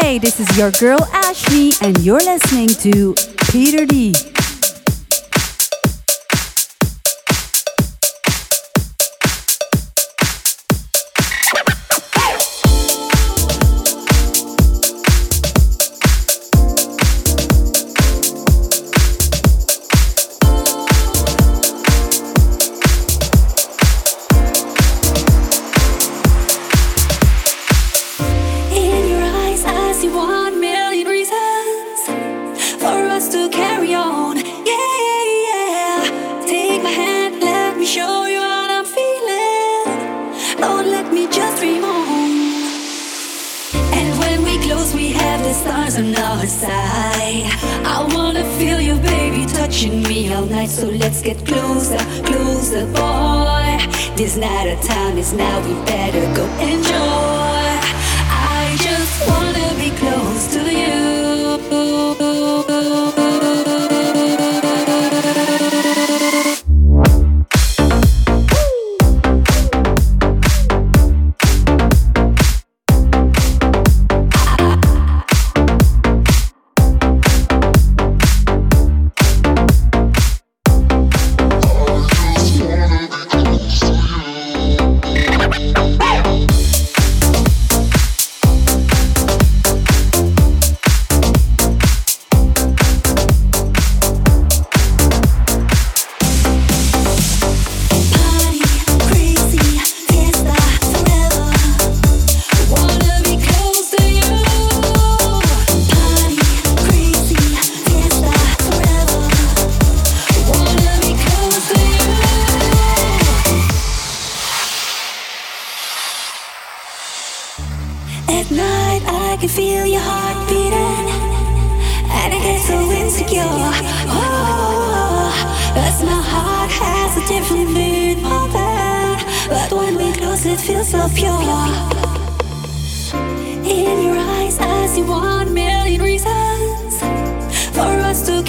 Hey, this is your girl Ashley, and you're listening to Peter D. Closer, abuser boy. This not a time, it's now we better go enjoy. I just wanna be close. it feels so pure. In your eyes, I see one million reasons for us to.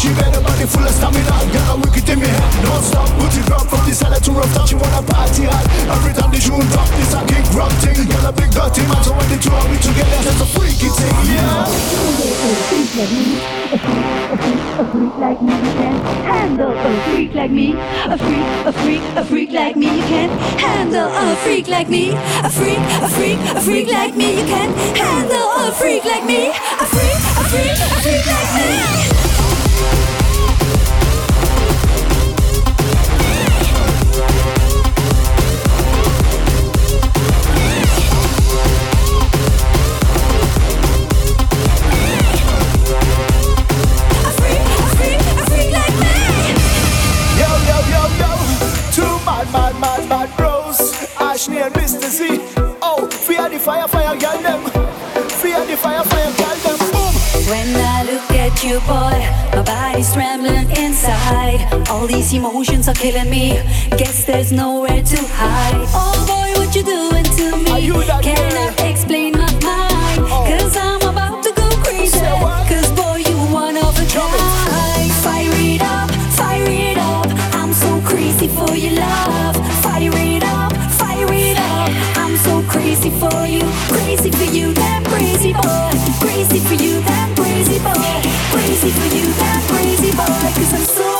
She got a body full of stamina. Got a wicked in me head Non-stop. Put it drop from the cellar to rooftop She wanna party hard. Every time the tune drop it's a kick rock thing. Got a big dirty man So when the two of we together That's a freaky thing, yeah. A freak like me, a freak, a freak like me, you can't handle. A freak like me, a freak, a freak, a freak like me, you can't handle. A freak like me, a freak, a freak, a freak like me, you can't handle a freak like me, a freak, a freak, a freak like me. Ashley near Mr. Z. Oh, fear the fire, fire, girl them. Fear the fire, fire, girl them. When I look at you, boy, my body's trembling inside. All these emotions are killing me. Guess there's nowhere to hide. Oh boy, what you doing to me? Can girl? I explain my mind? Oh. Cause I'm crazy for you, crazy for you, that crazy boy. Crazy for you, that crazy boy. Crazy for you, that crazy boy. I'm so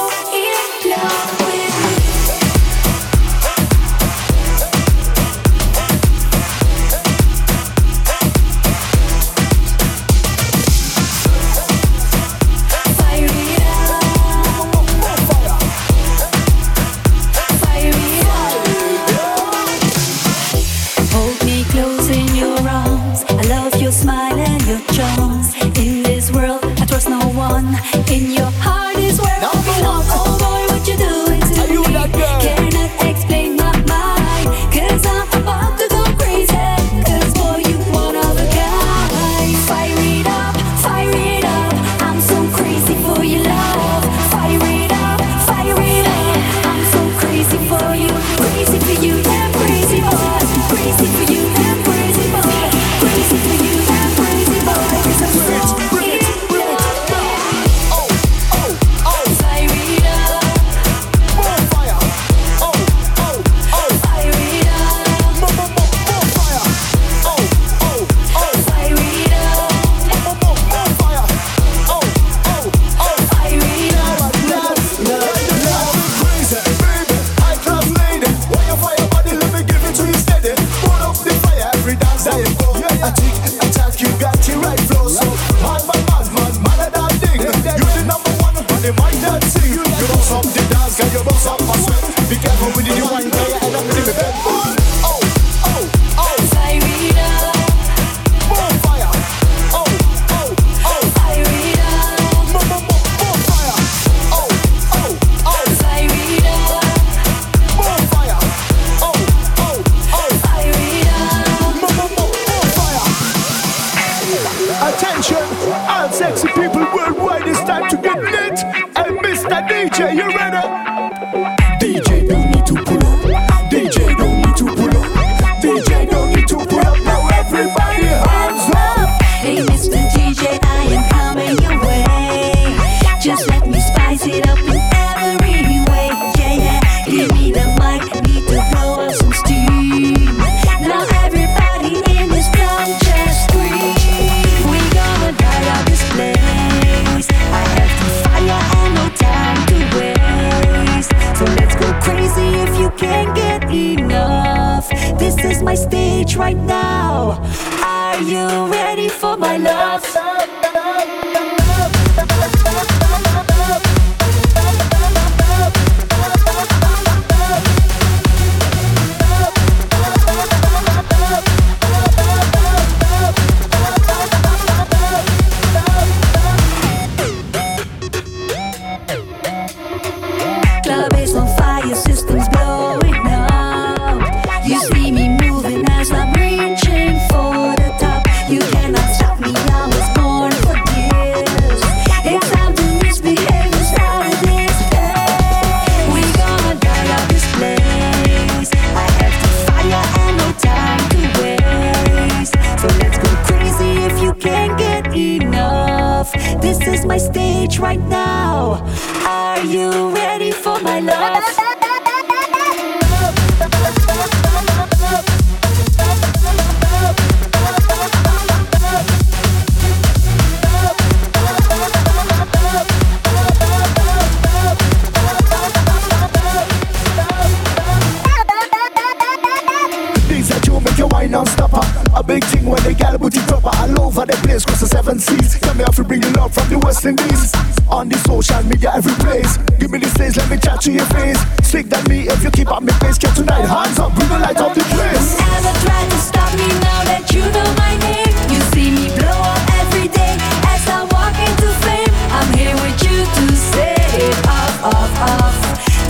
every place. Give me the stage, let me chat to your face. Stick that me if you keep on my pace. Get tonight, hands up, we the light of the place. Never try to stop me now that you know my name. You see me blow up every day as I walk into fame. I'm here with you to say it off, off, off.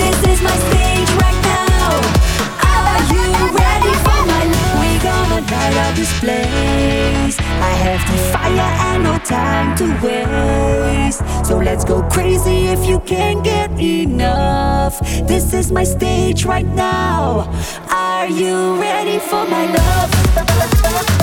This is my stage right now. Are you ready for my? We gonna light up this place. I have the fire and no time to waste. So let's go crazy if you can't get enough. This is my stage right now. Are you ready for my love?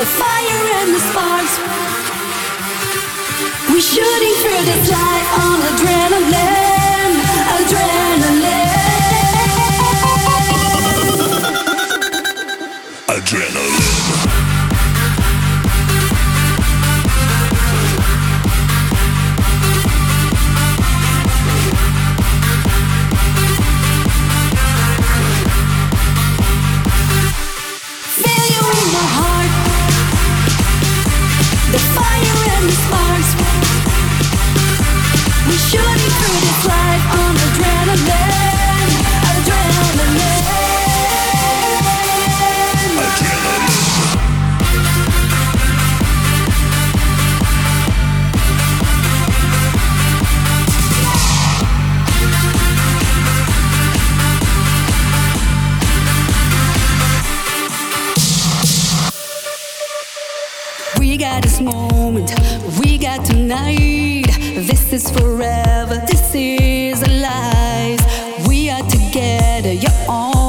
the fire and the sparks. We're shooting through the sky on adrenaline, adrenaline. Adrenaline. moment we got tonight. This is forever, this is a life We are together, you're.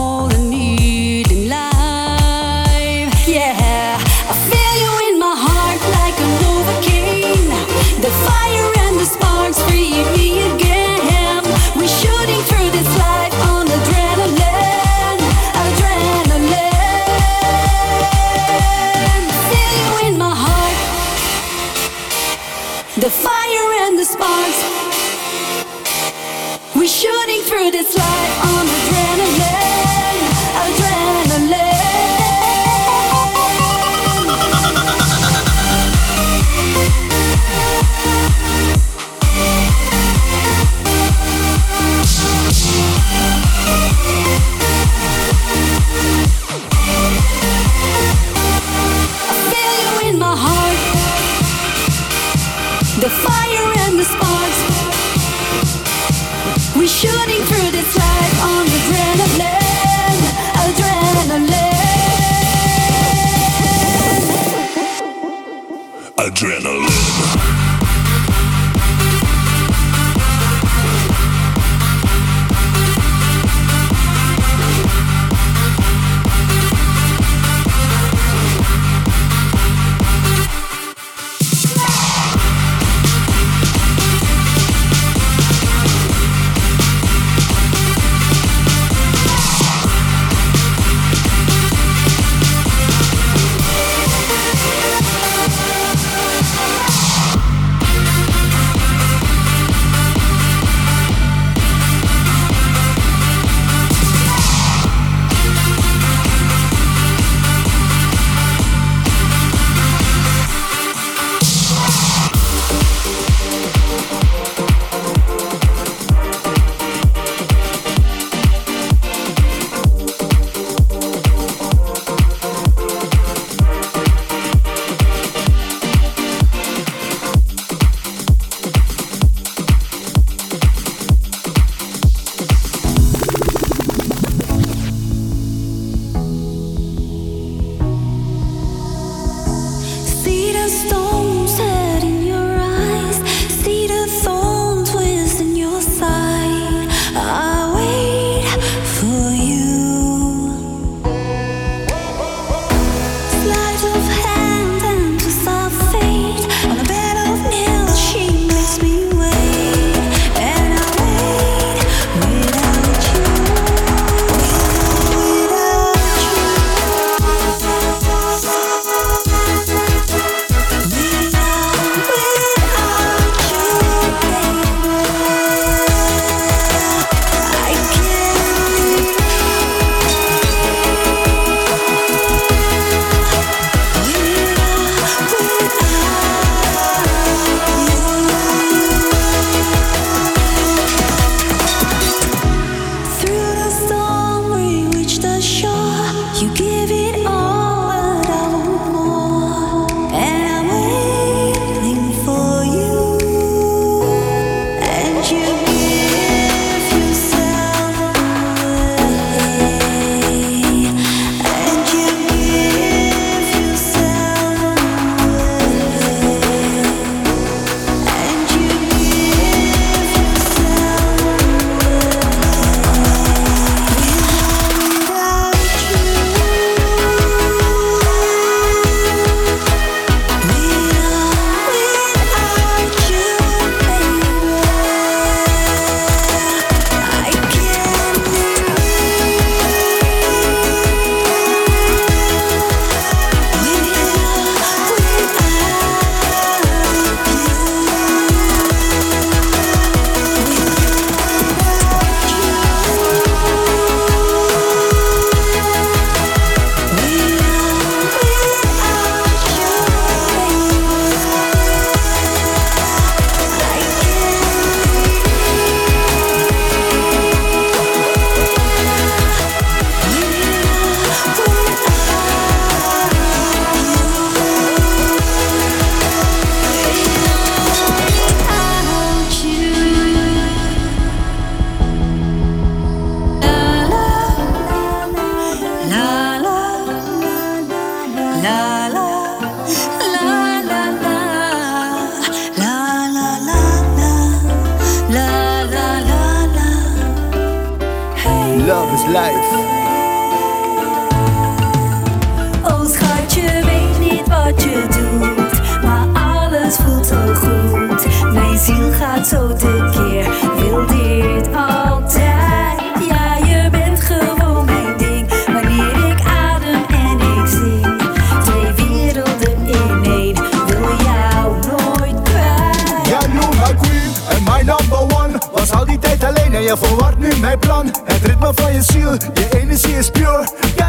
Je verwart nu mijn plan. Het ritme van je ziel, je energie is pure.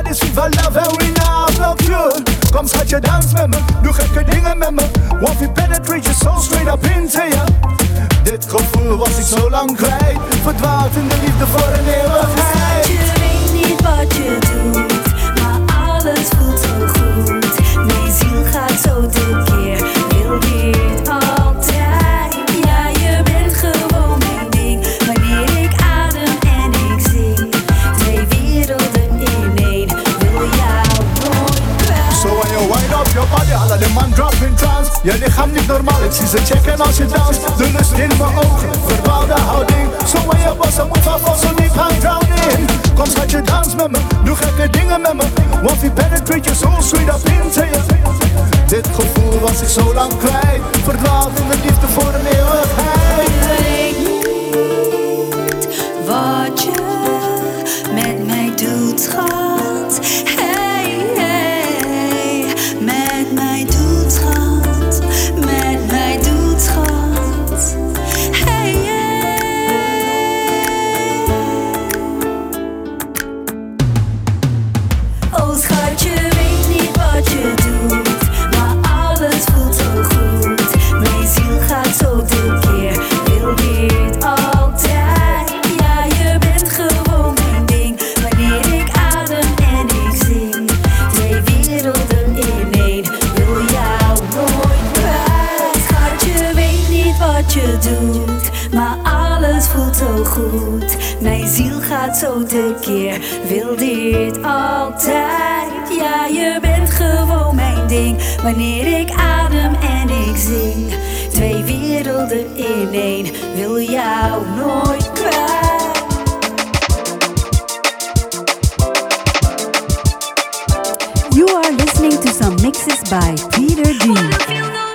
This is love and we love pure. Kom schatje, dans met me, doe gekke dingen met me. Want we penetrate your soul straight up into you. Dit gevoel was ik zo lang kwijt. Verdwaald in de liefde voor een eeuwigheid. Je weet niet wat je doet, maar alles voelt zo goed. Mijn ziel gaat zo tekeer, Je lichaam niet normaal, ik zie ze checken als je danst De lust in mijn ogen, verdwaalde houding. So when je bossen moet af zo diep gaan drowning Kom schatje, dans met me, doe gekke dingen met me. Want we penetrate your soul straight up into you Dit gevoel was ik zo lang kwijt. Verdwaald in de liefde voor een doet, maar alles voelt zo goed. Mijn ziel gaat zo tekeer, wil dit altijd. Ja, je bent gewoon mijn ding, wanneer ik adem en ik zing. Twee werelden in één, wil jou nooit kwijt. You are listening to some mixes by Peter D.